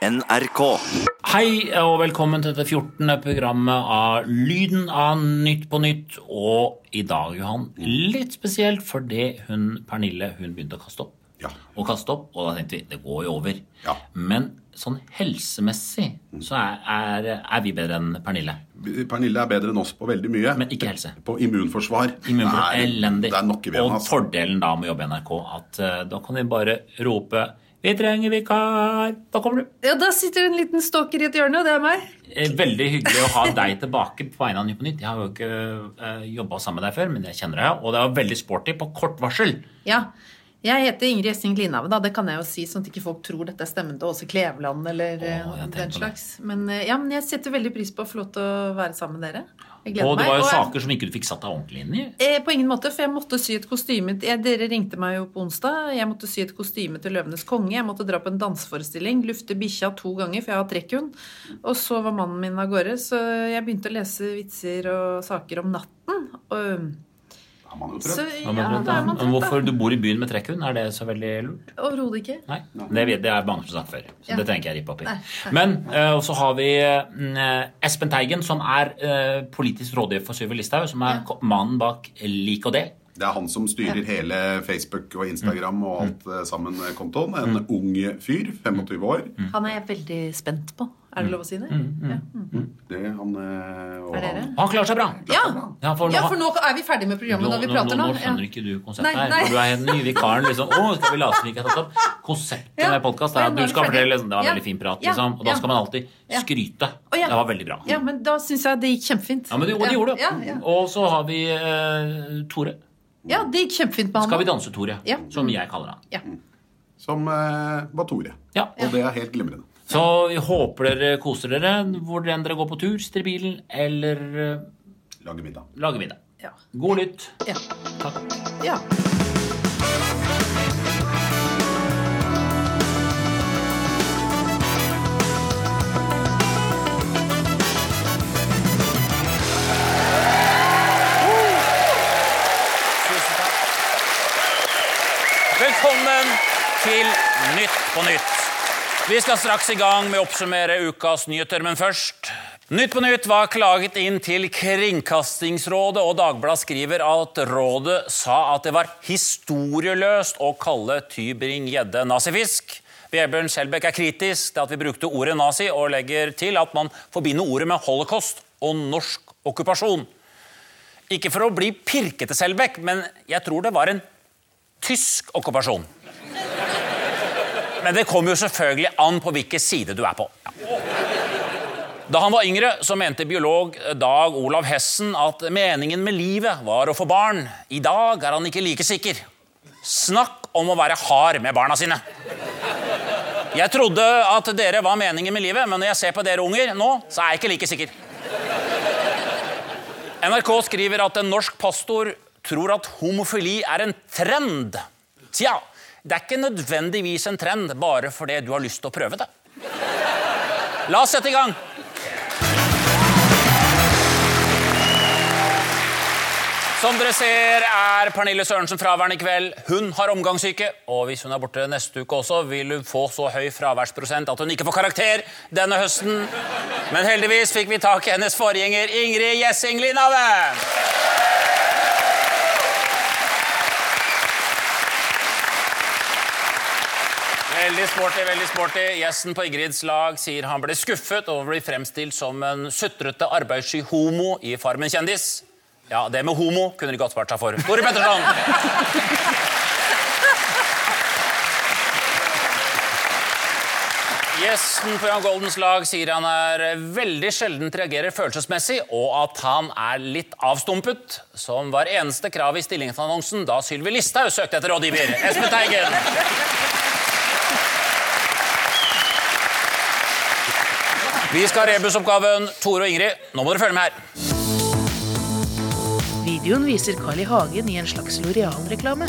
NRK. Hei og velkommen til det 14. programmet av Lyden av Nytt på Nytt. Og i dag, Johan, litt spesielt fordi hun Pernille hun begynte å kaste opp. Ja. Og kaste opp, og da tenkte vi det går jo over. Ja. Men sånn helsemessig så er, er, er vi bedre enn Pernille. Pernille er bedre enn oss på veldig mye. Men ikke helse. På immunforsvar. Immunforsvar, Nei, elendig. Der er vi og igjen. Altså. fordelen da med å jobbe i NRK, at uh, da kan vi bare rope 'Vi trenger vikar'. Da kommer du. Ja, Da sitter en liten stalker i et hjørne, og det er meg. Eh, Veldig hyggelig å ha deg tilbake på vegne av Ny på Nytt. Jeg har jo ikke uh, jobba sammen med deg før, men jeg kjenner deg, og det var veldig sporty på kort varsel. Ja, Jeg heter Ingrid Gjessing Lindhave, da. Det kan jeg jo si, sånn at ikke folk tror dette er stemmen til Åse Kleveland eller eh, tenkte den slags. Men, eh, ja, men jeg setter veldig pris på å få lov til å være sammen med dere. Jeg gleder Og det var jo saker som ikke du fikk satt deg ordentlig inn i. Eh, På ingen måte, for jeg måtte sy et kostyme jeg, Dere ringte meg jo på onsdag. Jeg måtte sy et kostyme til Løvenes konge. Jeg måtte dra på en danseforestilling, lufte bikkja to ganger, for jeg har trekkhund. Og så var mannen min av gårde, så jeg begynte å lese vitser og saker om natten. Og, er man jo trøtt. Så, ja, man trøtt, ja. man men trøtt, hvorfor du bor i byen med trekkhund, er det så veldig lurt? Overhodet ikke. Nei, det, vet- det er mange som har sagt før. Så Ja. det trenger ikke jeg rippe opp i. Nei, nei. Men uh, så har vi uh, Espen Teigen, som er uh, politisk rådgiver for Syver Listhaug, som er ja. mannen bak Lik og del. Det er han som styrer hele Facebook og Instagram og alt eh, sammen eh, kontoen. En ung fyr, 25 år. Han er jeg veldig spent på. Er det lov å si det? Ja. Det er han eh, og Er dere? han- klarer seg bra. Ja. Ja, for, ja, for nå er vi ferdige med programmet når vi prater nå. nå skjønner Ja. ikke du konseptet her. For du er den nye vikaren. liksom, å, skal vi late som vi ikke har tatt opp? Konseptet Ja. med podkast er at du skal fortelle liksom, Det var Ja. veldig fin prat, liksom. Og da skal man alltid skryte. Ja. Det var veldig bra. Ja, men da syns jeg det gikk kjempefint. Ja, men det, og det gjorde det. Ja, ja. Og så har vi uh, Tore. ja, det gikk kjempefint med han Skal vi danse, Tore? Ja. Som jeg kaller han. Ja. Som uh, var Tore. Ja. Og det er helt glimrende. Så vi håper dere koser dere hvor enn dere går på tur, sitter i bilen eller Lager Lage middag. lager middag. Ja. God lytt. Ja. Takk. ja. Velkommen til Nytt på Nytt. Vi skal straks i gang med å oppsummere ukas nyheter, men først Nytt på Nytt var klaget inn til Kringkastingsrådet, og Dagbladet skriver at rådet sa at det var historieløst å kalle Tybring-Gjedde nazifisk. Vebjørn Skjelbæk er kritisk til at vi brukte ordet nazi, og legger til at man forbinder ordet med holocaust og norsk okkupasjon. Ikke for å bli pirkete, Selbekk, men jeg tror det var en tysk okkupasjon. Men det kommer jo selvfølgelig an på hvilken side du er på. Da han var yngre, så mente biolog Dag Olav Hessen at meningen med livet var å få barn. I dag er han ikke like sikker. Snakk om å være hard med barna sine. Jeg trodde at dere var meningen med livet, men når jeg ser på dere unger nå, så er jeg ikke like sikker. NRK skriver at en norsk pastor tror at homofili er en trend. Tja, det er ikke nødvendigvis en trend bare fordi du har lyst til å prøve det. La oss sette i gang. Som dere ser, er Pernille Sørensen fraværende i kveld. Hun har omgangssyke, og hvis hun er borte neste uke også, vil hun få så høy fraværsprosent at hun ikke får karakter denne høsten. Men heldigvis fikk vi tak i hennes forgjenger Ingrid Gjessing Lindhave. Veldig sporty, veldig sporty. Gjesten på Ingrids lag sier han ble skuffet over å bli fremstilt som en sutrete arbeidssky homo i Farmen kjendis. Ja, det med homo kunne de godt spart seg for. Tore Petterson! Gjesten på Jan Goldens lag sier han er veldig sjeldent reagerer følelsesmessig, og at han er litt avstumpet, som var eneste krav i stillingsannonsen da Sylvi Listhaug søkte etter rådgiver. Espen Teigen. Vi skal ha rebusoppgaven. Tore og Ingrid, nå må dere følge med her. Videoen viser Carl I. Hagen i en slags Loreal-reklame.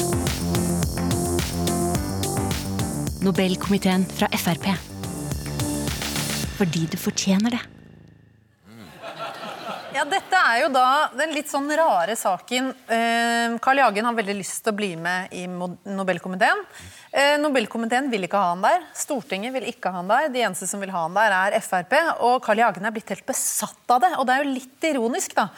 Nobelkomiteen fra Frp. Fordi du fortjener det. Ja, dette er jo da den litt sånn rare saken. Eh, Carl I. Hagen har veldig lyst til å bli med i Nobelkomiteen. Eh, Nobelkomiteen vil ikke ha han der. Stortinget vil ikke ha han der. De eneste som vil ha han der, er Frp. Og Carl I. Hagen er blitt helt besatt av det. Og det er jo litt ironisk, da.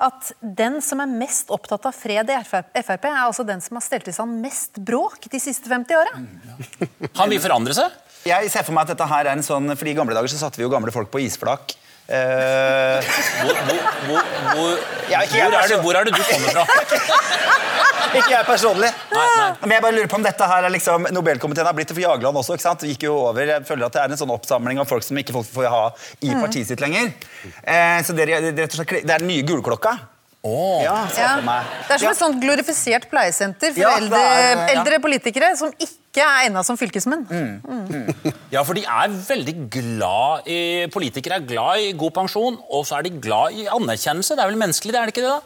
At den som er mest opptatt av fred i Frp, er altså den som har stelt i stand mest bråk de siste 50 åra. Han vil forandre seg. Jeg ser for meg at dette her er en sånn, fordi I gamle dager så satte vi jo gamle folk på isflak. Uh... Hvor, hvor, hvor, hvor, er det, hvor er det du kommer fra? ikke jeg personlig. Nei, nei. Men jeg bare lurer på om dette her er liksom, Nobelkomiteen har blitt det for Jagland også. ikke sant? Det gikk jo over, jeg føler at Det er en sånn oppsamling av folk som ikke folk får ha i partiet sitt lenger. Eh, så det, er- det, og det er den nye gulklokka. Ja, jeg for meg. Det er som Ja. et sånt glorifisert pleiesenter for Ja, det eldre, er- ja. eldre politikere som ikke er egna som fylkesmenn. Ja, for de er veldig glad i Politikere er glad i god pensjon, og så er de glad i anerkjennelse. Det er vel menneskelig, det er det ikke det? da?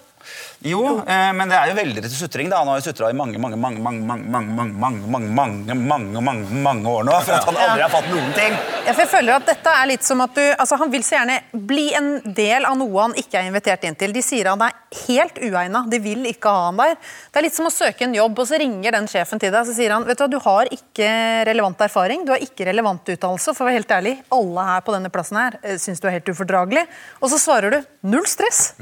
Jo, eh, men det er jo veldig til sutring. da. Han har jo sutra i mange mange, mange, mange, mange, mange, mange, mange, mange, mange, mange, mange, år nå for at han aldri har fått noen ting. Ja, for jeg føler at dette er litt som at du, altså Han vil så gjerne bli en del av noe han ikke er invitert inn til. De sier han er helt uegna, de vil ikke ha han der. Det er litt som å søke en jobb, og så ringer den sjefen til deg og så sier han, vet du hva, du har ikke relevant erfaring, du har ikke relevant utdannelse. For å være helt ærlig, alle her på denne plassen her eh, syns du er helt ufordragelig. Og så svarer du null stress.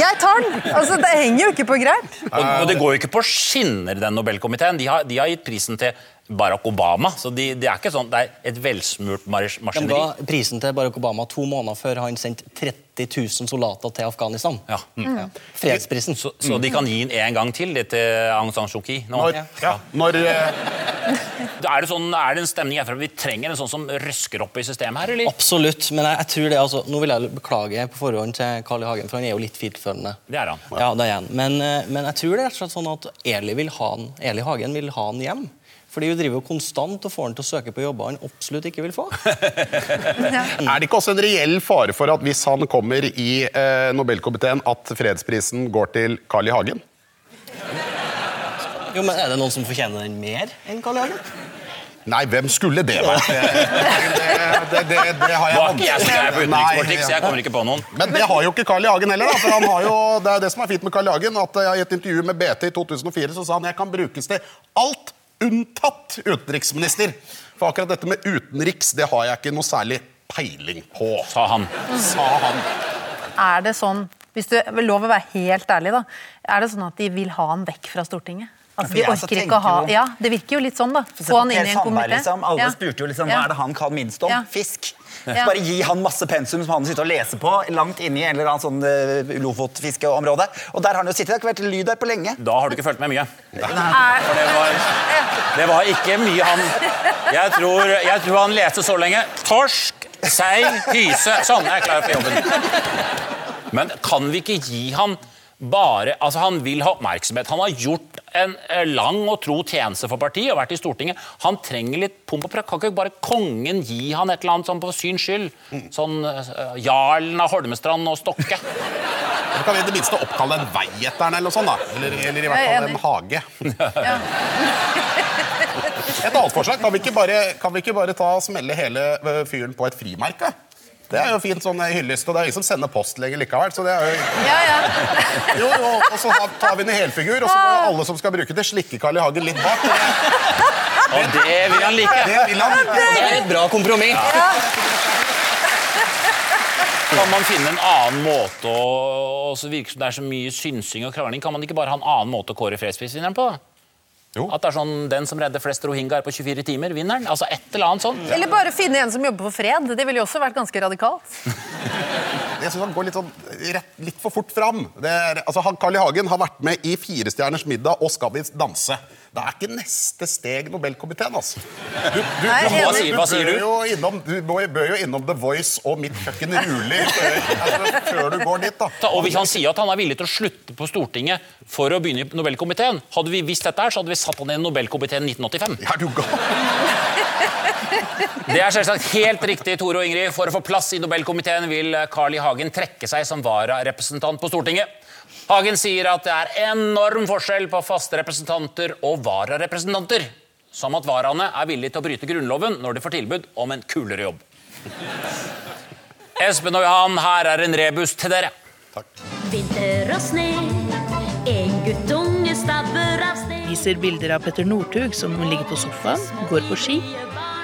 Jeg tar den! Altså, Det henger jo ikke på greip. Og, og det går jo ikke på skinner, den Nobelkomiteen. De har, de har gitt prisen til Barack Obama, så de, det er ikke sånn, det er et velsmurt maskineri. De ga prisen til Barack Obama to måneder før han sendte 30 000 soldater til Afghanistan. Ja. Ja. Fredsprisen. Så, så de kan gi den en gang til det til Aung San Suu Kyi nå. Når, ja, når eh, Er det, sånn, er det en stemning herfra vi trenger en sånn som røsker opp i systemet her, eller? Absolutt, men jeg, jeg tror det altså, Nå vil jeg beklage på forhånd til Carl I. Hagen, for han er jo litt fintfølende. Det er han. Ja, det er han. Men, eh, men jeg tror det er rett og slett sånn at Eli, vil ha han, Eli Hagen vil ha han hjem. Fordi hun driver jo konstant og får han til å søke på jobber han absolutt ikke vil få. Er det ikke også en reell fare for at hvis han kommer i eh, Nobelkomiteen, at fredsprisen går til Carl I. Hagen? Jo, men Er det noen som fortjener den mer enn Carl I. Hagen? Nei, hvem skulle det vært? Det, det, det, det har jeg ikke jeg som er på utenrikspolitikk, så jeg kommer ikke på noen. Men det har jo ikke Carl I. Hagen heller. Da, for han har jo, det er det som er fint med Carl I. Hagen. at I et intervju med BT i 2004 så sa han jeg kan brukes til alt unntatt utenriksminister. For akkurat dette med utenriks det har jeg ikke noe særlig peiling på. Sa han. Sa han. Er det sånn, hvis du vil lov å være helt ærlig, da, er det sånn at de vil ha han vekk fra Stortinget? Altså, vi orker ikke å ha jo- Ja, det virker jo litt sånn, da. Få han inn i en komité. Liksom. Alle Ja. spurte jo liksom, hva er det han kan minst om. Ja. Fisk. Ja. Bare gi han masse pensum som han sitter og leser på langt inne i en eller annen sånn uh, Lofotfiskeområde. Og der har han jo sittet. Det har ikke vært lyd der på lenge. Da har du ikke fulgt med mye. For det var, det var ikke mye han jeg tror, jeg tror han leste så lenge. Torsk, sei, hyse. Sånn, jeg er klar for jobben. Men kan vi ikke gi han bare Altså, han vil ha oppmerksomhet. Han har gjort en eh, lang og tro tjeneste for partiet og vært i Stortinget. Han trenger litt pomp og prakt. Kan ikke bare kongen gi han et eller annet sånn på syns skyld? Sånn uh, Jarlen av Holmestrand og Stokke. Så kan vi i det minste oppkalle en vei etter den, eller noe sånt. da. Eller, eller i hvert er fall en hage. Et annet forslag. Kan vi ikke bare, kan vi ikke bare ta og smelle hele øh, fyren på et frimerke? Det er jo fint sånn hyllest, og det er ingen som sender post lenger likevel. så det er jo... Ja, ja. Jo, jo, og så tar vi en i helfigur, og så må alle som skal bruke det, slikke Carl I. Hagen litt bak. Og det vil han like. Det vil han like. Det er et bra kompromiss. Kan man finne en annen måte å og så virker det som det er så mye synsing og krangling? Kan man ikke bare ha en annen måte å kåre fredsprisvinneren på? Jo. At det er sånn den som redder flest rohingyaer på 24 timer, vinner den? Altså et eller annet sånt. Eller bare finne en som jobber for fred. Det ville jo også vært ganske radikalt. Jeg synes han går litt, sånn, rett, litt for fort fram. Det er, altså, han, Carl I. Hagen har vært med i Firestjerners middag og Skal vi danse. Det er ikke neste steg Nobelkomiteen, altså. Du, du, Nei, du, må- sier- bør du? Jo innom, du bør jo innom The Voice og Mitt kjøkken ruler før, altså, før du går dit, da. Ta, Og hvis han sier at han er villig til å slutte på Stortinget for å begynne i Nobelkomiteen, hadde vi visst dette her, så hadde vi satt han i Nobelkomiteen 1985. Er du gal? Det er selvsagt helt riktig, Tore og Ingrid. For å få plass i Nobelkomiteen vil Carl I. Hagen trekke seg som vararepresentant på Stortinget. Hagen sier at det er enorm forskjell på faste representanter og vararepresentanter. Som at varaene er villige til å bryte Grunnloven når de får tilbud om en kulere jobb. Espen og Johan, her er en rebus til dere. Vinter og sne, en guttunge stabber av sne Vi viser bilder av Petter Northug som ligger på sofaen, går på ski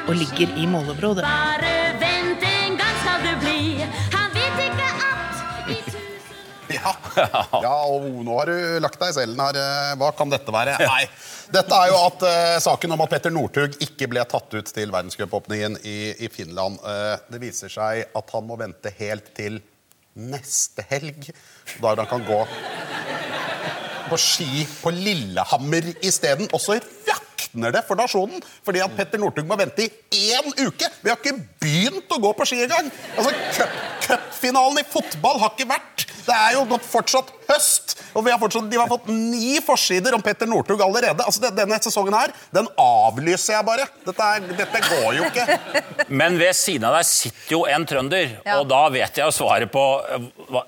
og ligger i måleområdet. Ja. og nå har du lagt deg i selen her. Eh, Hva kan dette være? Nei, dette er jo at uh, saken om at Petter Northug ikke ble tatt ut til verdenscupåpningen i, i Finland. Uh, det viser seg at han må vente helt til neste helg, da han kan gå på ski på Lillehammer isteden. Og så rakner det for nasjonen, fordi at Petter Northug må vente i én uke! Vi har ikke begynt å gå på ski engang! Altså, Cupfinalen i fotball har ikke vært. Det er jo fortsatt høst, og vi har fortsatt, de har fått ni forsider om Petter Northug allerede. Altså, det- Denne sesongen her, den avlyser jeg bare. Dette, er, dette går jo ikke. Men ved siden av deg sitter jo en trønder, Ja. og da vet jeg jo svaret på eh, hva,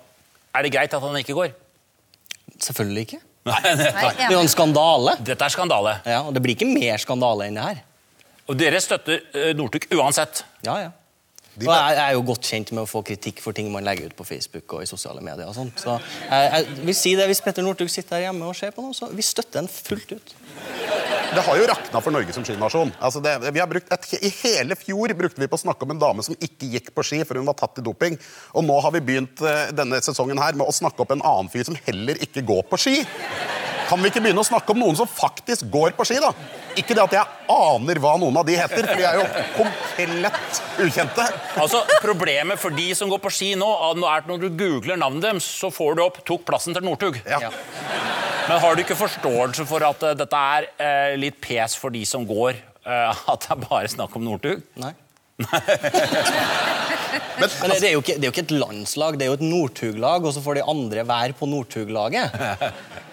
Er det greit at han ikke går? Selvfølgelig ikke. Nei, Nei, Det er jo en skandale. Dette er skandale. Ja, og det blir ikke mer skandale enn det her. Og dere støtter eh, Northug uansett. Ja, ja. Og jeg er jo godt kjent med å få kritikk for ting man legger ut på Facebook og i sosiale medier. og sånt. Så jeg, jeg vil si det hvis Petter Northug sitter her hjemme og ser på noe, så vi støtter den fullt ut. Det har jo rakna for Norge som skinasjon. Altså det, vi har brukt et, I hele fjor brukte vi på å snakke om en dame som ikke gikk på ski, for hun var tatt i doping. Og nå har vi begynt eh, denne sesongen her med å snakke opp en annen fyr som heller ikke går på ski. Kan vi ikke begynne å snakke om noen som faktisk går på ski, da? Ikke det at jeg aner hva noen av de heter, for de er jo komplett ukjente. Altså, Problemet for de som går på ski nå, er at når du googler navnet deres, så får du opp 'tok plassen til Northug'. Ja. Men har du ikke forståelse for at uh, dette er uh, litt pes for de som går? uh, at det er bare snakk om Northug? Nei. Men, Men det, er jo ikke, det er jo ikke et landslag, det er jo et Northug-lag, og så får de andre være på Northug-laget.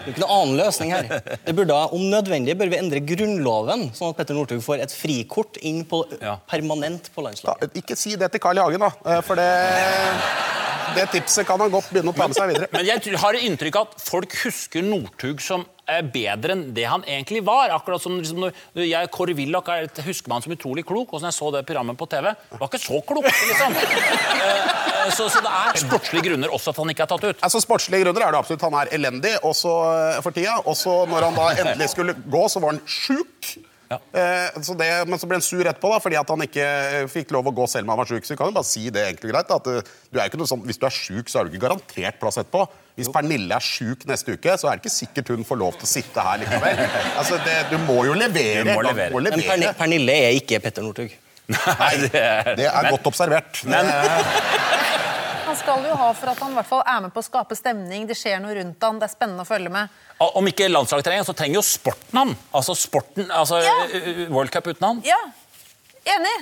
Det er ikke noen annen løsning her. Det burde, Om nødvendig bør vi endre Grunnloven, sånn at Petter Northug får et frikort inn på, Ja. permanent på da, landslaget. ikke si det til Carl I. Hagen, da. eh, For det, det tipset kan han godt begynne å ta med seg videre. Men jeg har inntrykk av at folk husker Northug som bedre enn det han egentlig var. Akkurat som liksom, jeg, Kåre Willoch er- husker man som utrolig klok, og når jeg så det programmet på TV, var ikke så klok, liksom. Eh, eh, så, så det er sportslige grunner også at han ikke er tatt ut. Altså Sportslige grunner er det absolutt. Han er elendig også eh, for tida. Og så når han da endelig skulle gå, så var han sjuk. Ja. Eh, så det, men så ble han sur etterpå da, fordi at han ikke eh, fikk lov å gå selv om han var sjuk. Så vi kan jo bare si det egentlig greit. da, At eh, du er ikke noe sånn, hvis du er sjuk, så er du ikke garantert plass etterpå. Hvis Pernille er sjuk neste uke, så er det ikke sikkert hun får lov til å sitte her likevel. Altså, det, Du må jo levere. Du må levere. Du må Men levere. Men Pernille er ikke Petter Northug. Nei, det er, Det er godt observert. Men- Han skal jo ha for at han i hvert fall er med på å skape stemning. Det skjer noe rundt han, det er spennende å følge med. Om ikke landslaget trenger, så trenger jo sporten han. Altså sporten, altså Ja. eh, World Cup uten han. Ja, enig.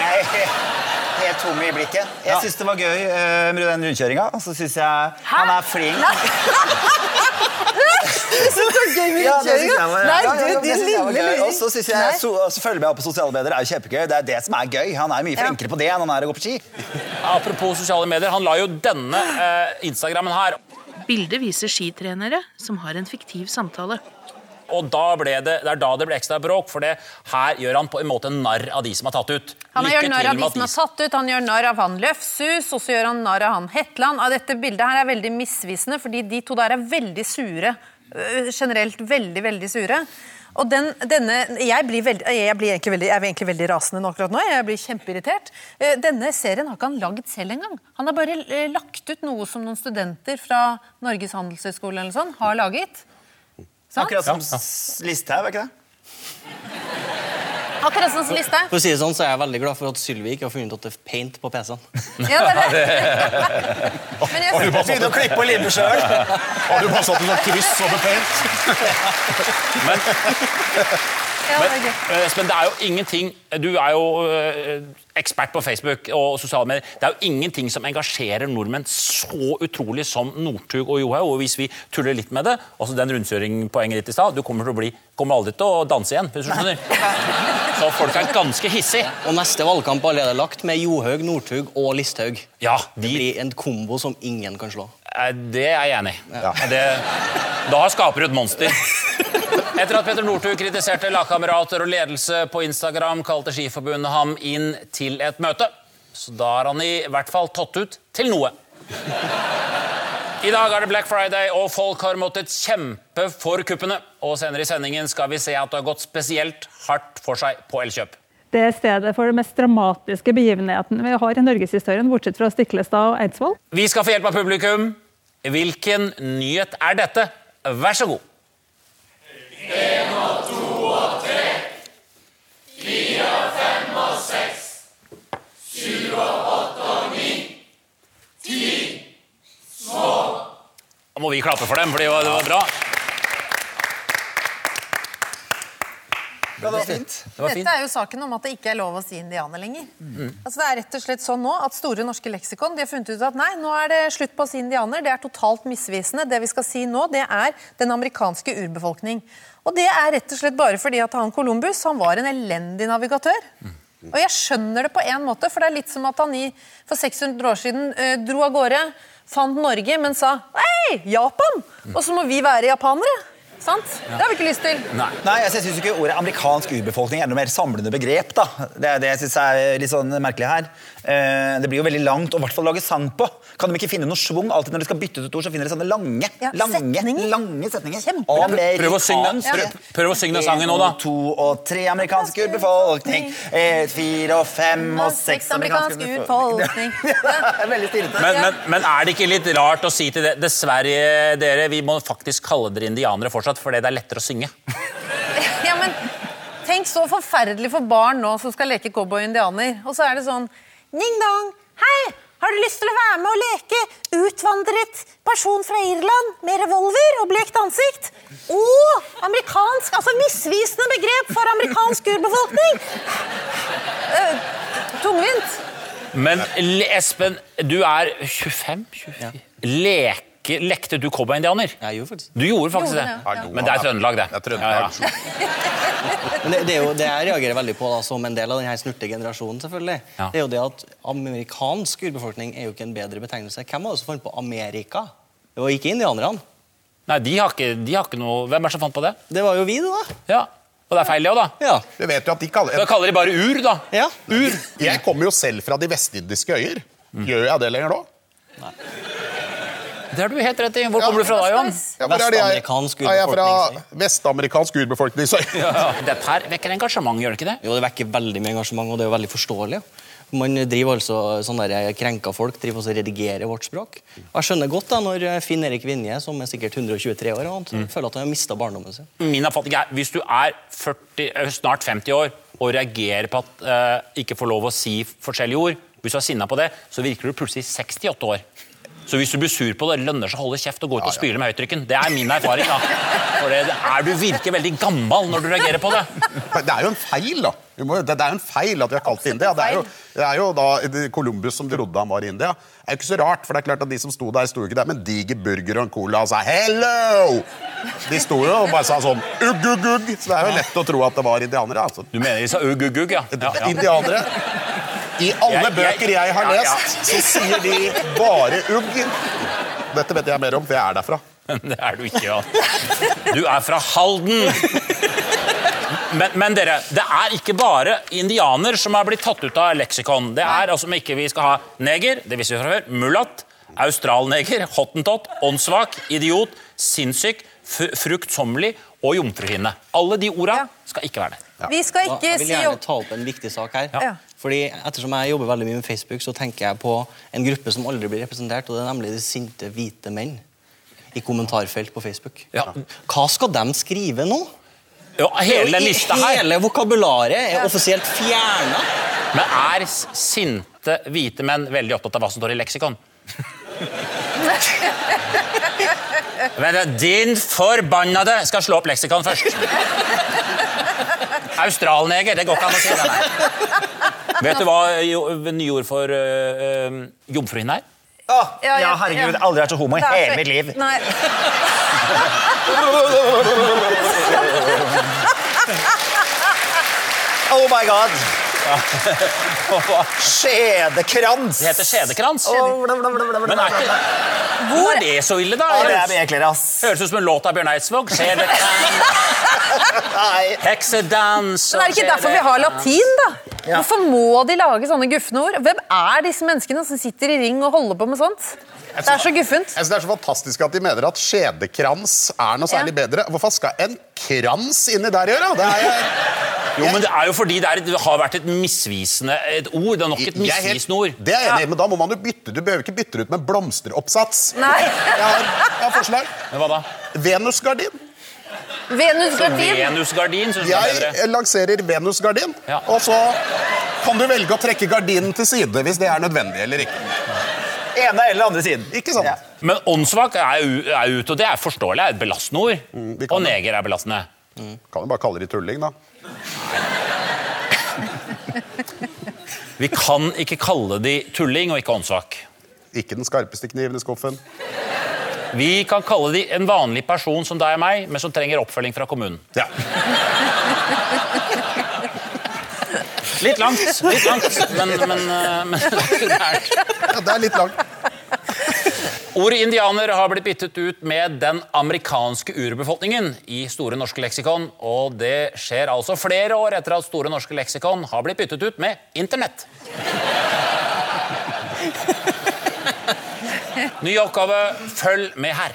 Nei. Helt tom i blikket. Jeg syns det var gøy eh, med den rundkjøringa. Og så syns jeg han er flink. Det jeg Nei, du, din jeg lille Og så syns jeg så, så følger med opp på sosiale medier. Det er jo kjempegøy. Det er det som er gøy. Han er mye Ja. flinkere på det enn han er å gå på ski. Apropos sosiale medier, han la jo denne eh, Instagrammen her. Bildet viser skitrenere som har en fiktiv samtale. Og da ble det, det er da det ble ekstra bråk, for det, her gjør han på en måte narr av de som er tatt ut. Han gjør narr av de som er tatt ut, han gjør narr av han Løfshus, og så gjør han narr av han Hetland. Av dette bildet her er veldig misvisende, fordi de to der er veldig sure. Øh, Generelt veldig, veldig sure. Og den, denne, jeg blir, veldig, jeg, blir veldig, jeg er egentlig veldig rasende nå akkurat nå. Jeg blir kjempeirritert. Eh, Denne serien har ikke han lagd selv engang. Han har bare eh, lagt ut noe som noen studenter fra Norges handelshøyskole eller sånn har laget. Sant? Akkurat som S- Listhaug, er ikke det? Akkurat som liste. For å si det sånn, så er jeg veldig glad for at Sylvi ikke har funnet at det er paint på PC-en. Ja, det er det. Men jeg, Begynne å klippe og lime sjøl. Har du bare satt sånn kryss over paint? Ja, er. Eh, Espen, det er jo ingenting Du er jo eh, ekspert på Facebook og sosiale medier. Det er jo ingenting som engasjerer nordmenn så utrolig som Northug og Johaug. Og hvis vi tuller litt med det, altså den rundkjøringpoenget ditt i stad Du kommer, til å bli, kommer aldri til å danse igjen. hvis du skjønner. Så folk er ganske hissige. Og neste valgkamp er allerede lagt med Johaug, Northug og Listhaug. Ja, Det blir en kombo som ingen kan slå. eh, det er jeg enig i. Ja. da skaper du et monster. Etter at Petter Northug kritiserte lagkamerater og ledelse på Instagram, kalte Skiforbundet ham inn til et møte. Så da har han i hvert fall tatt ut til noe. I dag er det Black Friday, og folk har måttet kjempe for kuppene. Og senere i sendingen skal vi se at det har gått spesielt hardt for seg på Elkjøp. Det er stedet for den mest dramatiske begivenheten vi har i norgeshistorien, bortsett fra Stiklestad og Eidsvoll. Vi skal få hjelp av publikum. Hvilken nyhet er dette? Vær så god. Da må vi klappe for dem, for det var, det var bra. Ja, det var fint. Det var fint. Dette er jo saken om at det ikke er lov å si indianer lenger. Altså det er rett og slett sånn nå at Store norske leksikon de har funnet ut at nei, nå er det slutt på å si indianer. Det er totalt misvisende. Det vi skal si nå, det er den amerikanske urbefolkning. Og det er rett og slett bare fordi at han Columbus han var en elendig navigatør. Og jeg skjønner det på en måte, for det er litt som at han i, for 600 år siden eh, dro av gårde, fant Norge, men sa hei, Japan! Og så må vi være japanere. Sant? Det har vi ikke lyst til. Nei. Nei, jeg synes ikke ordet amerikansk urbefolkning er noe mer samlende begrep. da. Det er det jeg synes er litt sånn merkelig her. Eh, det blir jo veldig langt å i hvert fall lage sang på. Kan de ikke finne noe schwung? Alltid når de skal bytte ut et ord, så finner de sånne lange Ja, lange, setninger. lange setninger. Kjempebra. Prøv å synge, prøv, prøv å synge den sangen nå, da. En, to og tre amerikansk urbefolkning. Et, fire og fem og seks amerikansk amerikansk urbefolkning. Veldig stilete. Men, men, men er det ikke litt rart å si til det Dessverre, dere, vi må faktisk kalle dere indianere fortsatt, fordi det er lettere å synge. Ja, men Tenk så forferdelig for barn nå som skal leke cowboy og indianer. Og så er det sånn Ning-dong! Hei! Har du lyst til å være med og leke utvandret person fra Irland med revolver og blekt ansikt? Og Amerikansk! Altså misvisende begrep for amerikansk urbefolkning! Uh, tungvint. Men Espen, du er 25? 24? Leke, lekte du cowboy-indianer? Jeg gjorde faktisk det. Du gjorde faktisk Gjorde det. det, ja. Men det er Trøndelag, det. Det er Trøndelag. Ja, ja. Men det, det er jo det jeg reagerer veldig på da, som en del av denne snurte generasjonen. selvfølgelig. Ja. Det er jo det at Amerikansk urbefolkning er jo ikke en bedre betegnelse. Hvem var det som fant på Amerika? Det var ikke indianerne. Nei, de har, ikke, de har ikke noe Hvem er det som fant på det? Det var jo vi, det, da. Ja. Og det er feil, det òg, da. Ja. Det vet jo at de kaller Da kaller de bare ur, da. ja. Ur. Jeg kommer jo selv fra de vestindiske øyer. Gjør jeg det lenger nå? Det har du helt rett i. Hvor kommer du fra da, Johan? Ja, er Vestamerikansk urbefolkning. jeg er fra vestamerikansk vestamerikansk urbefolkningsøy. Ja, Dette her vekker engasjement, gjør det ikke det? Jo, Det vekker veldig mye engasjement, og det er jo veldig forståelig. Man driver altså sånn der krenka folk driver også og redigerer vårt språk. Og Jeg skjønner godt da når Finn Erik Vinje, som er sikkert 123 år, han føler at han har mista barndommen sin. Min oppfatning er hvis du er 40, eh, snart 50 år og reagerer på at uh, ikke får lov å si forskjellige ord, hvis du er sinna på det, så virker du plutselig 68 år. Så hvis du blir sur på det, lønner seg å holde kjeft og gå ut og spyle med høytrykken. Det er min erfaring. da. For det er, Du virker veldig gammel når du reagerer på det. Det er jo en feil, da. Må, det, det er jo en feil at vi har kalt det India. Det er jo, det er jo da Columbus som trodde han var i India. Det er jo ikke så rart, for det er klart at de som sto der, sto ikke der med en diger burger og en cola og sa 'hello'! De sto jo og bare sa sånn ugg, ugg, ugg. Så det er jo lett å tro at det var indianere. altså. Du mener de sa ugg, ugg, ugg, ja. ja, ja. Indianere. I alle bøker jeg har Ja, ja. lest, så sier de bare ugg. Dette vet jeg mer om, for jeg er derfra. Men det er du ikke, ja. Du er fra Halden! Men, men dere, det er ikke bare indianer som har blitt tatt ut av leksikon. Det er altså om ikke vi skal ha neger, det visste vi fra før, mulatt, australneger, hottentott, åndssvak, idiot, sinnssyk, fruktsommelig og jomfruhinne. Alle de orda skal ikke være der. Vi skal ikke si... Jeg vil gjerne ta opp en viktig sak her. Ja. Fordi Ettersom jeg jobber veldig mye med Facebook, så tenker jeg på en gruppe som aldri blir representert, og det er nemlig de sinte hvite menn i kommentarfelt på Facebook. Ja. Hva skal de skrive nå? Ja, hele lista her. Hele vokabularet er offisielt fjerna. Men er sinte hvite menn veldig opptatt av hva som står i leksikon? Men din forbannede skal slå opp leksikon først. Australneger, det går ikke an å si det. Nei. Vet du hva jo, nye ord for uh, jomfruhinne er? Oh, Ja, ja, ja, herregud, ja. aldri vært så homo i hele mitt liv. Nei. Oh my god! Skjedekrans! Det heter skjedekrans. Bla, bla, bla. Men er, ikke, hvor er det så ille, da? Ja, det er ekler, ass. Høres ut som en låt av Bjørn Eidsvåg. Skjedekrans, heksedans Men er det ikke derfor vi har latin, da? Hvorfor må de lage sånne gufne ord? Hvem er disse menneskene som sitter i ring og holder på med sånt? Det er så guffent. Jeg synes Det er så fantastisk at de mener at skjedekrans er noe særlig Ja. bedre. Hvorfor skal en krans inni der gjøre? Det er jeg, Jo, men Det er jo fordi det, er, det har vært et misvisende et ord. Det er nok et misvisende ord. Det er jeg enig i, men da må man jo bytte. Du behøver ikke bytte det ut med blomsteroppsats. Nei. Jeg har, jeg har forslag. Men hva da? Venusgardin. Venusgardin. Venusgardin synes jeg er bedre. Jeg lanserer Venusgardin, Ja. og så kan du velge å trekke gardinen til side hvis det er nødvendig eller ikke. Ene eller andre siden. Ikke sant? Ja. Men åndssvak er, er ute, og det er forståelig. Det er et belastende ord. Mm, vi kan og det. neger er belastende. Kan jo bare kalle de tulling, da. Vi kan ikke kalle de tulling og ikke åndssvak. Ikke den skarpeste kniven i skuffen. Vi kan kalle de en vanlig person som deg og meg, men som trenger oppfølging fra kommunen. Ja. Litt langt, litt langt, men, men, eh, men ja, det er litt langt. Ordet indianer har blitt byttet ut med den amerikanske urbefolkningen i Store norske leksikon, og det skjer altså flere år etter at Store norske leksikon har blitt byttet ut med Internett. Ny oppgave følg med her.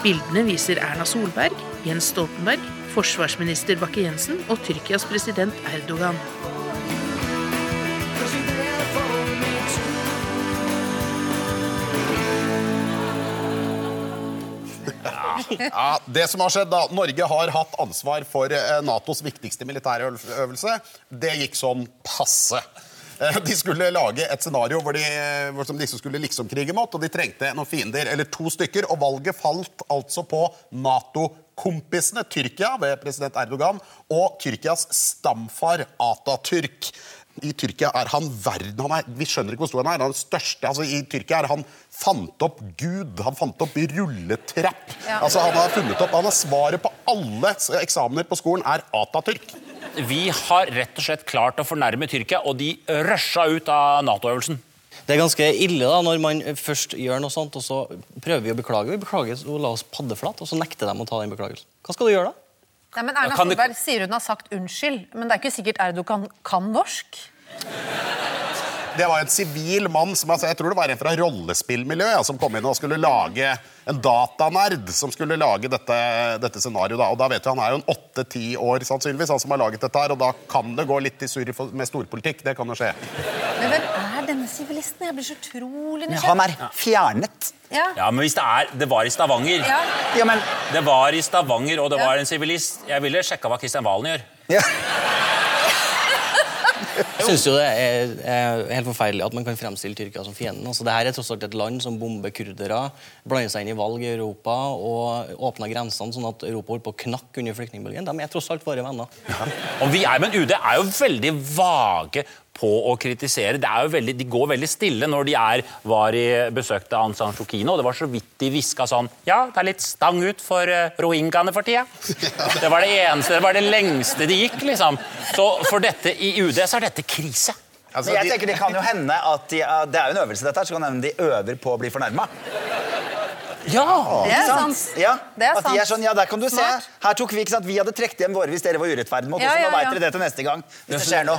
Bildene viser Erna Solberg, Jens Stoltenberg, forsvarsminister Bakke-Jensen og Tyrkias president Erdogan. Ja, det som har skjedd da, Norge har hatt ansvar for eh, Natos viktigste militære øvelse. Det gikk sånn passe. Eh, De skulle lage et scenario hvor de, eh, som disse skulle liksom-krige mot, og de trengte noen fiender, eller to stykker, og valget falt altså på Nato-kompisene Tyrkia ved president Erdogan og Tyrkias stamfar Atatürk. I Tyrkia er han verden han er, Vi skjønner ikke hvor stor han er. Han er den største, altså I Tyrkia er han fant opp Gud. Han fant opp rulletrapp. Ja. Altså Han har funnet opp, han har svaret på alle eksamener på skolen er Atatürk. Vi har rett og slett klart å fornærme Tyrkia, og de rusha ut av Nato-øvelsen. Det er ganske ille da, når man først gjør noe sånt, og så prøver vi å beklage. Vi beklager og la oss paddeflat, og så nekter de å ta den beklagelsen. Hva skal du gjøre da? Nei, men Erna Solberg det- sier hun har sagt unnskyld, men det er ikke sikkert Erdogan kan norsk. Det var en sivil mann som altså, jeg tror det var en fra rollespillmiljøet ja, som kom inn og skulle lage en datanerd som skulle lage dette, dette scenarioet. Da. Og da vet du, Han er jo en åtte-ti år sannsynligvis, han som har laget dette her, og da kan det gå litt i surr med storpolitikk. Det kan jo skje. Men hvem er denne sivilisten? Jeg blir så utrolig Han er fjernet. Ja. Ja, men hvis det er Det var i Stavanger. Ja. Ja, men Det var i Stavanger, og det Ja. var en sivilist. Jeg ville sjekka hva Kristian Valen gjør. ja. Jeg synes jo det er, er helt forferdelig at man kan fremstille Tyrkia som fienden. Altså, det her er tross alt et land som bomber kurdere, blander seg inn i valg i Europa og åpner grensene sånn at Europa holder på å knakke under flyktningbølgen. De er tross alt våre venner. Og vi er, Men UD er jo veldig vage på å kritisere. Det er jo veldig, de går veldig stille når de er, var i besøkte Aung San Suu Kyi nå. Det var så vidt de hviska sånn Ja, det er litt stang ut for uh, rohingyaene for tida. Det var det eneste, det var det lengste de gikk, liksom. Så for dette i UD så er dette krise. Altså, Men jeg de- tenker Det kan jo hende at de, det er jo en øvelse, dette her, så kan hende de øver på å bli fornærma. Ja! Det er sant. Ja, Det er at de er sant. sånn, ja, der kan du Smart. se. Her tok vi, ikke sant, vi hadde trukket hjem våre hvis dere var urettferdige mot oss. Ja, så ja, Nå vet dere det til neste gang. Hvis det skjer noe.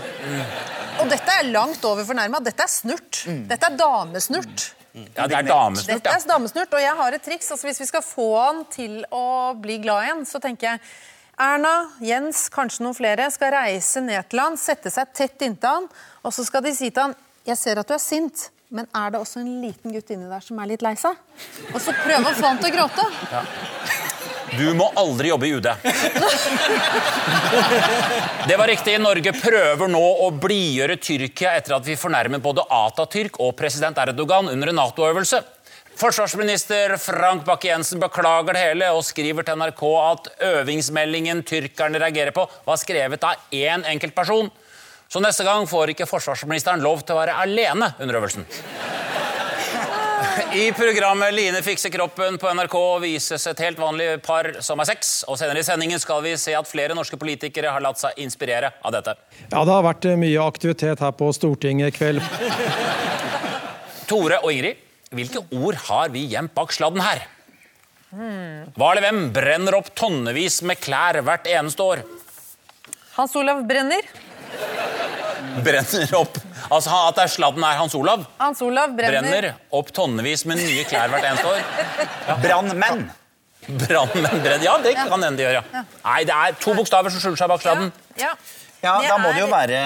Og dette er langt over fornærma. Dette er snurt. Dette er damesnurt. ja det er damesnurt, Dette ja. er damesnurt, og jeg har et triks. Altså, hvis vi skal få han til å bli glad igjen, så tenker jeg Erna, Jens, kanskje noen flere, skal reise ned til han, sette seg tett inntil han, og så skal de si til han Jeg ser at du er sint, men er det også en liten gutt inni der som er litt lei seg? Og så prøve å få han til å gråte. Du må aldri jobbe i UD. Det var riktig. Norge prøver nå å blidgjøre Tyrkia etter at vi fornærmet både Atatürk og president Erdogan under en Nato-øvelse. Forsvarsminister Frank Bakke-Jensen beklager det hele og skriver til NRK at øvingsmeldingen tyrkerne reagerer på, var skrevet av én enkeltperson. person. Så neste gang får ikke forsvarsministeren lov til å være alene under øvelsen. I programmet Line fikser kroppen på NRK vises et helt vanlig par som er sex. Og senere i sendingen skal vi se at flere norske politikere har latt seg inspirere av dette. Ja, det har vært eh, mye aktivitet her på Stortinget i kveld. Tore og Ingrid, hvilke ord har vi gjemt bak sladden her? Hva eller hvem brenner opp tonnevis med klær hvert eneste år? Hans Olav Brenner. Brenner opp Altså At det er sladden er Hans Olav. Hans Olav brenner. Brenner opp tonnevis med nye klær hvert eneste år. Brannmenn. Brannmenn brenner Ja, det kan hende de gjør, ja. Nei, det er to bokstaver som skjuler seg bak sladden. Ja. Ja, da må det jo være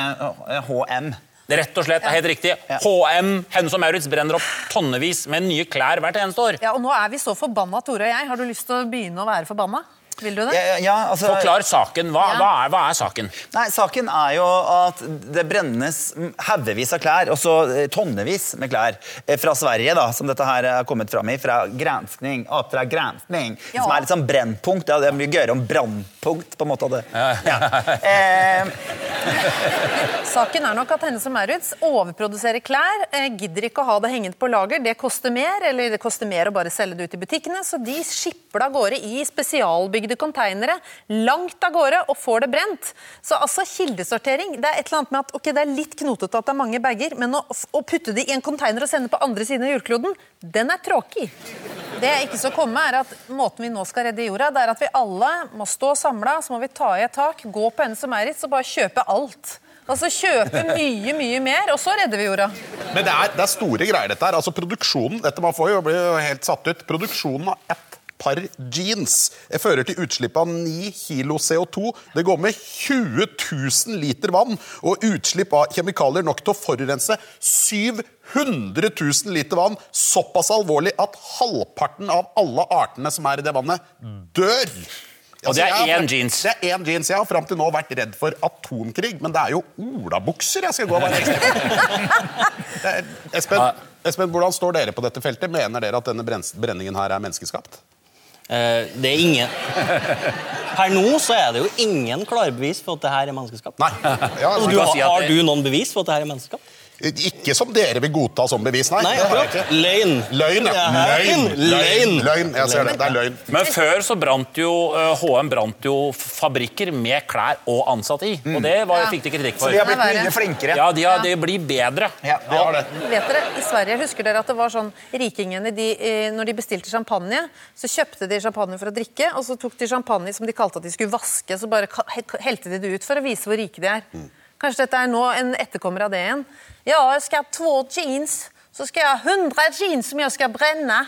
HM. Rett og slett, det er helt riktig. HM Hennes og Maurits brenner opp tonnevis med nye klær hvert eneste år. ja, og nå er vi så forbanna, Tore og jeg. Har du lyst til å begynne å være forbanna? Vil du det? Ja, ja, altså, Forklar saken. Hva, Ja. hva, er, hva er saken? Nei, Saken er jo at det brennes haugevis av klær, og så eh, tonnevis med klær, eh, fra Sverige, da, som dette her er kommet fram i, fra granskning, Oppdrag granskning, Ja. som er litt sånn brennpunkt. Ja, det er mye gøyere om brannpunkt, på en måte. av det. Ja. Eh, Saken er nok at Hennes og Maurits overproduserer klær, eh, gidder ikke å ha det hengende på lager, det koster mer, eller det koster mer å bare selge det ut i butikkene, så de skipper det av gårde i spesialbygde konteinere, langt av gårde, og får det brent. Så altså kildesortering, det er et eller annet med at ok, det er litt knotete at det er mange bager, men å, å putte det i en konteiner og sende på andre siden av jordkloden, den er tråkig. Det jeg ikke skal komme er at Måten vi nå skal redde jorda, det er at vi alle må stå samla, så må vi ta i et tak, gå på Hennes og Maurits og bare kjøpe alt. Altså kjøpe mye, mye mer, og så redder vi jorda. Men det er, det er store greier, dette her. Altså produksjonen, dette man får jo bli helt satt ut. Produksjonen av ett par jeans det fører til utslipp av 9 kilo CO2. Det går med 20 000 liter vann og utslipp av kjemikalier nok til å forurense 700 000 liter vann. Såpass alvorlig at halvparten av alle artene som er i det vannet, dør. Og det er én jeans. Det er én jeans. Jeg har fram til nå vært redd for atomkrig, men det er jo olabukser jeg skal gå og være ekstra er- Espen, Espen, hvordan står dere på dette feltet? Mener dere at denne brenningen her er menneskeskapt? Eh, det er ingen Per nå så er det jo ingen klare bevis for at det her er menneskeskapt. Nei. Ja, du, har, har du noen bevis for at det her er menneskeskapt? Ikke som dere vil godta som bevis, nei. Nei, akkurat. Løgn. Løgn, ja. Løgn. løgn. Løgn. Jeg ser det. Det er løgn. Men før så brant jo HM brant jo fabrikker med klær og ansatte i. Og det var, fikk de kritikk så for. de har blitt mye flinkere. Ja, de, har, de blir bedre. Ja. De har det. Vet dere, I Sverige husker dere at det var sånn rikingene de, eh, Når de bestilte champagne, så kjøpte de champagne for å drikke, og så tok de champagne som de kalte at de skulle vaske, så bare helte de det ut for å vise hvor rike de er. Kanskje dette er nå en etterkommer av det igjen. Ja, jeg skal ha to jeans. Så skal jeg ha 100 jeans som jeg skal brenne.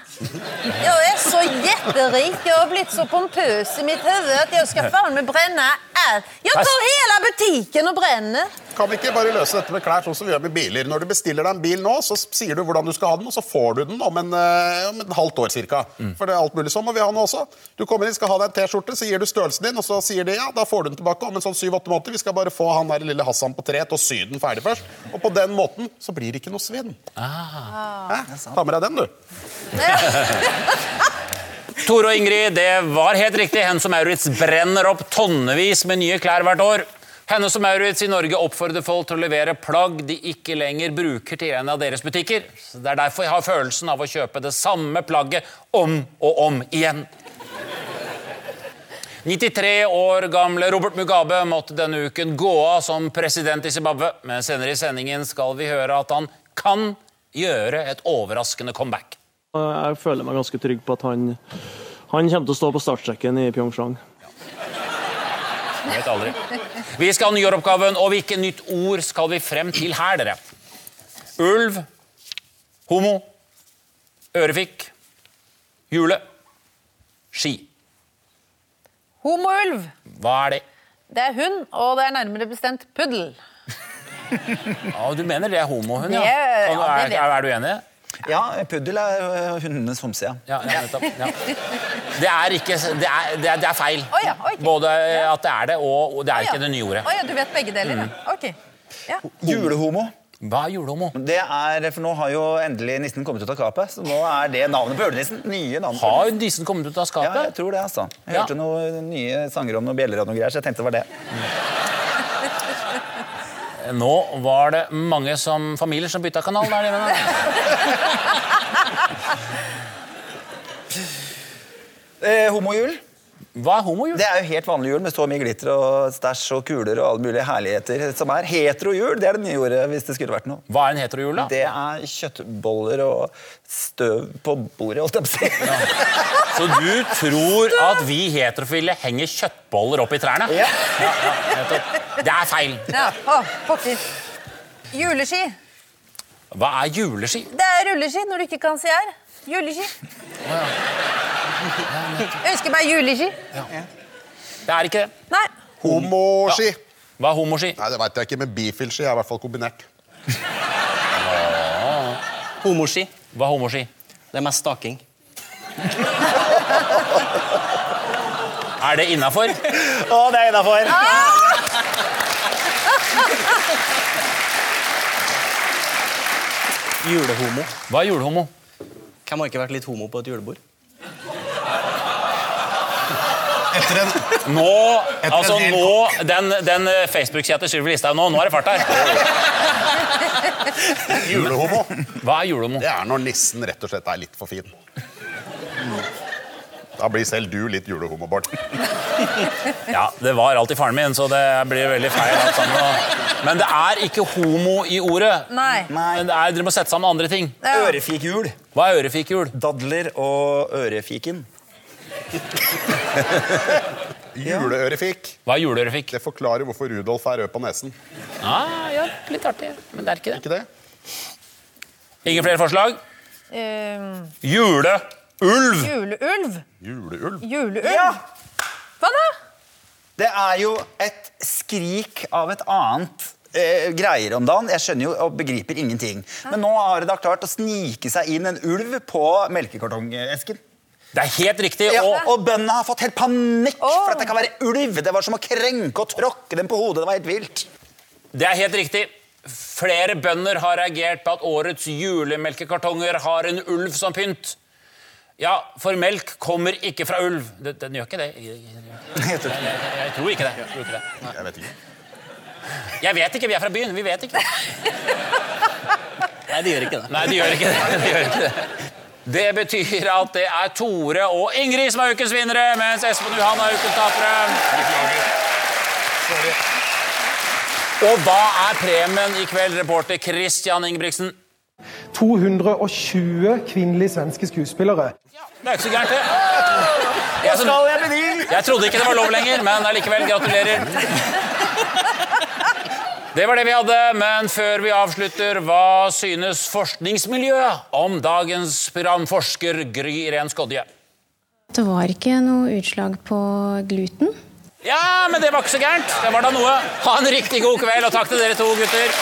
Jeg er så jätterik. Jeg har blitt så pompøs i mitt huvud at jeg skal faen meg brenne alt. Jeg tar hele butikken og brenner. Kan vi ikke bare løse dette med klær sånn som vi gjør med biler? Når du bestiller deg en bil nå, så sier du hvordan du skal ha den, og så får du den om en, eh, om en halvt år cirka. For det er alt mulig sånn må vi ha nå også. Du kommer inn, skal ha deg en T-skjorte, så gir du størrelsen din, og så sier de ja, da får du den tilbake om en sånn syv-åtte måneder. Vi skal bare få han der lille Hassan på tre til å sy den ferdig først. Og på den måten så blir det ikke noe svinn. Hæ? Ta med deg den, du. Tore og Ingrid, det var helt riktig. Hen som Maurits brenner opp tonnevis med nye klær hvert år. Hennes og Maurits i Norge oppfordrer folk til å levere plagg de ikke lenger bruker til en av deres butikker. Det er derfor jeg har følelsen av å kjøpe det samme plagget om og om igjen. 93 år gamle Robert Mugabe måtte denne uken gå av som president i Zimbabwe, men senere i sendingen skal vi høre at han kan gjøre et overraskende comeback. Jeg føler meg ganske trygg på at han, han kommer til å stå på startstreken i Pyeongchang. Jeg vet aldri. Vi skal ha nyåroppgaven, og hvilket nytt ord skal vi frem til her, dere? Ulv, homo, ørefik, jule, ski. Homoulv. Hva er det? Det er hund, og det er nærmere bestemt puddel. Ja, du mener det er homohund, ja? Det- ja, er, er, er du enig? Ja, puddel er hundenes homse, ja. Ja, ja, nettopp. Ja. Det er ikke Det er, det er, det er feil. Oh, ja, okay. Både at det er det, og og det er oh, ja. ikke det nye ordet. Oh, ja, du vet begge deler, Mm. ja. Ok. Ja. Julehomo. Hva er julehomo? Det er, for Nå har jo endelig nissen kommet ut av skapet, så nå er det navnet på julenissen. Nye navn. Har nissen kommet ut av Ja, jeg tror det, altså. Jeg Ja. hørte noen nye sanger om noen bjeller og noe greier, så jeg tenkte det var det. Nå var det mange som, familier som bytta kanal. Der, Eh, homojul. Hva er homojul? Det er jo helt vanlig jul med så mye glitter og stæsj og kuler og alle mulige herligheter som er. Heterojul, det er det nye ordet hvis det skulle vært noe. Hva er en heterojul, da? Det er kjøttboller og støv på bordet, holdt jeg på å si. Så du tror at vi heterofile henger kjøttboller opp i trærne? Ja. Ja, ja. Det er feil. ja. Å, pokker. Juleski. Hva er juleski? Det er rulleski når du ikke kan si R. Juleski. Jeg ønsker meg juleski. Det er ikke det. Nei. Homoski. Hva er homoski? Nei, det vet jeg ikke, men bifilski er i hvert fall kombinert. Homoski. Hva er homoski? Det er mest staking. Er det innafor? Å, det er innafor. Julehomo. Hva er julehomo? Hvem har ikke vært litt homo på et julebord? Etter en Nå, altså en nå, Den, den eh, Facebook-sida til Sylvi Listhaug nå, nå er det fart her. julehomo. Hva er julehomo? Det er når nissen rett og slett er litt for fin. Da blir selv du litt julehomo, Bård. Ja, det var alltid faren min, så det blir veldig feil alt sammen. Men det er ikke homo i ordet. Nei. Men det er, dere må sette sammen andre ting. Ja. Ørefikhjul. Hva er ørefikhjul? Dadler og ørefiken. Juleørefik. Hva er juleørefikk? Det forklarer hvorfor Rudolf er rød på nesen. Ah, ja, litt artig, men det er ikke det. Ikke det? Ingen flere forslag? Um... Juleulv. juleulv. Juleulv. Juleulv. Ja! Hva da? Det er jo et skrik av et annet eh, greier om dagen. Jeg skjønner jo og begriper ingenting. Men nå har det da klart å snike seg inn en ulv på melkekartongesken. Det er helt riktig. Ja, Og og bøndene har fått helt panikk oh. for at det kan være ulv. Det var som å krenke og tråkke dem på hodet. Det var helt vilt. det er helt riktig. Flere bønder har reagert på at årets julemelkekartonger har en ulv som pynt. Ja, for melk kommer ikke fra ulv. Den, den gjør ikke det. Jeg, jeg, jeg, jeg tror ikke det. Jeg, tror ikke det. Jeg vet ikke. jeg vet ikke. Vi er fra byen. Vi vet ikke. Nei, de gjør ikke det. Nei, de gjør ikke det. De gjør ikke det. Det betyr at det er Tore og Ingrid som er ukens vinnere, mens Espen og Johan er ukens tapere. Og hva er premien i kveld, reporter Christian Ingebrigtsen? 220 kvinnelige svenske skuespillere. Det er ikke så gærent, det. Jeg, jeg, jeg trodde ikke det var lov lenger, men allikevel, gratulerer. Det var det vi hadde, men før vi avslutter, hva synes forskningsmiljøet om dagens programforsker Gry Irén Skodje? Det var ikke noe utslag på gluten. Ja, men det var ikke så gærent. Det var da noe. Ha en riktig god kveld, og takk til dere to gutter.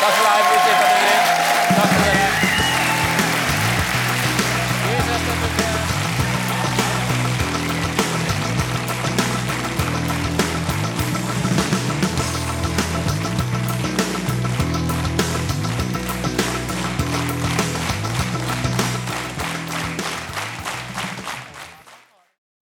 Takk for deg.